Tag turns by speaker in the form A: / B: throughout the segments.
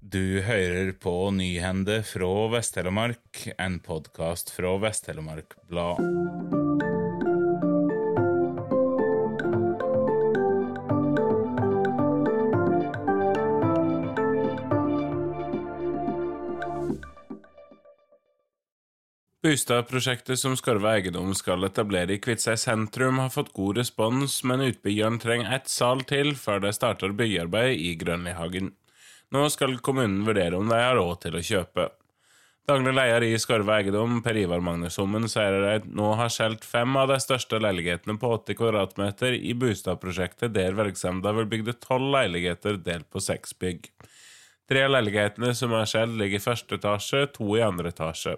A: Du hører på Nyhende fra Vest-Telemark, en podkast fra Vest-Telemark Blad. Bustadprosjektet som Skarve eiendom skal etablere i Kviteseid sentrum, har fått god respons, men utbyggeren trenger ett sal til før de starter byggearbeid i Grønlihagen. Nå skal kommunen vurdere om de har råd til å kjøpe. Daglig leder i Skarve eiendom, Per Ivar Magnusommen, sier de nå har solgt fem av de største leilighetene på 80 kvadratmeter i Bustadprosjektet, der virksomheten vil bygge tolv leiligheter delt på seks bygg. Tre av leilighetene som er solgt, ligger i første etasje, to i andre etasje.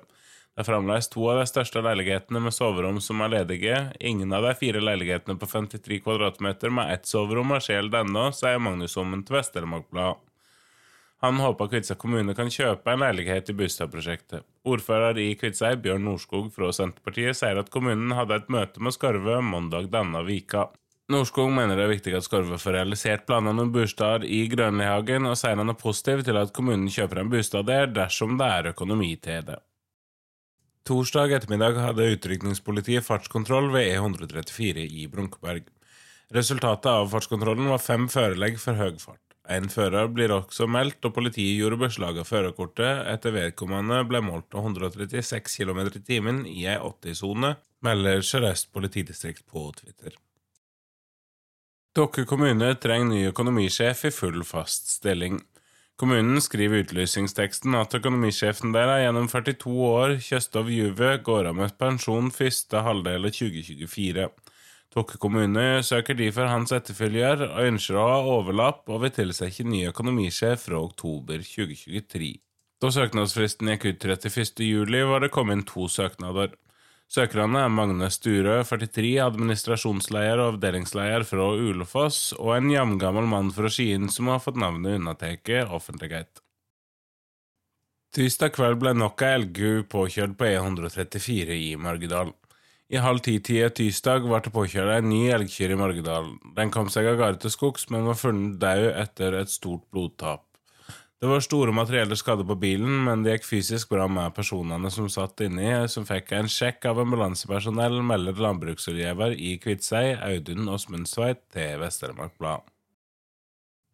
A: Det er fremdeles to av de største leilighetene med soverom som er ledige. Ingen av de fire leilighetene på 53 kvadratmeter med ett soverom er skjelt ennå, sier Magnus Ommen til Vest-Telemark Blad. Han håper Kviteseid kommune kan kjøpe en leilighet i Bustadprosjektet. Ordfører i Kviteseid, Bjørn Norskog fra Senterpartiet, sier at kommunen hadde et møte med Skarve mandag denne vika. Norskog mener det er viktig at Skarve får realisert planene om bostad i Grønlihagen, og sier han er positiv til at kommunen kjøper en bostad der dersom det er økonomi til det. Torsdag ettermiddag hadde utrykningspolitiet fartskontroll ved E134 i Brunkeberg. Resultatet av fartskontrollen var fem førelegg for høy fart. En fører blir også meldt, og politiet gjorde beslag av førerkortet etter vedkommende ble målt til 136 km i timen i ei 80-sone, melder Sør-Øst politidistrikt på Twitter. Dokke kommune trenger ny økonomisjef i full fast stilling. Kommunen skriver i utlysningsteksten at økonomisjefen der er gjennom 42 år, Kjøstov Juve, går av med pensjon første halvdel av 2024. Tokke kommune søker derfor hans etterfølger og ønsker å ha overlapp og vil tilsette ny økonomisjef fra oktober 2023. Da søknadsfristen gikk ut 31. juli, var det kommet inn to søknader. Søkerne er Magne Sturø, 43, administrasjonsleder og avdelingsleder fra Ulefoss, og en jevngammel mann fra Skien som har fått navnet unntatt offentlighet. Tirsdag kveld ble nok ei elgku påkjørt på E134 i Margedal. I halv ti-tida tirsdag ble det påkjørt en ny elgkyr i Margedal. Den kom seg av gårde til skogs, men var funnet død etter et stort blodtap. Det var store materielle skader på bilen, men det gikk fysisk bra med personene som satt inni, som fikk en sjekk av ambulansepersonell, melder landbruksrådgiver i Kviteseid, Audun Åsmundstveit, til Vest-Telemark Blad.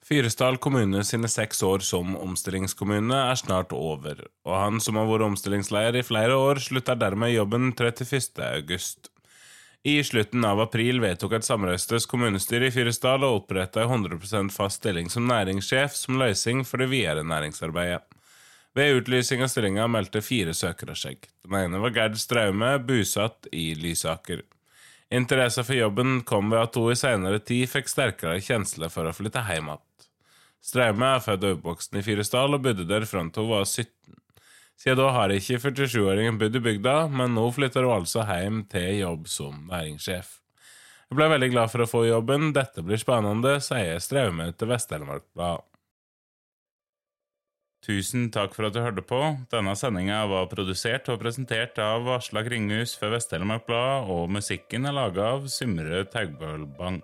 A: Fyresdal kommune sine seks år som omstillingskommune er snart over, og han som har vært omstillingsleder i flere år, slutter dermed jobben 31. august. I slutten av april vedtok et samrøstes kommunestyre i Fyresdal å opprette 100 fast stilling som næringssjef som løsning for det videre næringsarbeidet. Ved utlysing av stillinga meldte fire søkere seg. Den ene var Gerd Straume, bosatt i Lysaker. Interessen for jobben kom ved at hun i senere tid fikk sterkere kjensler for å flytte hjem igjen. Straume er født og oppvokst i Fyresdal og bodde der fram til hun var 17. Siden da har ikke 47-åringen bodd i bygda, men nå flytter hun altså hjem til jobb som næringssjef. Jeg ble veldig glad for å få jobben, dette blir spennende, sier Straume til Vest-Telemark Blad. Tusen takk for at du hørte på. Denne sendinga var produsert og presentert av Aslak Ringhus for Vest-Telemark Blad, og musikken er laga av Symre Taugbølbang.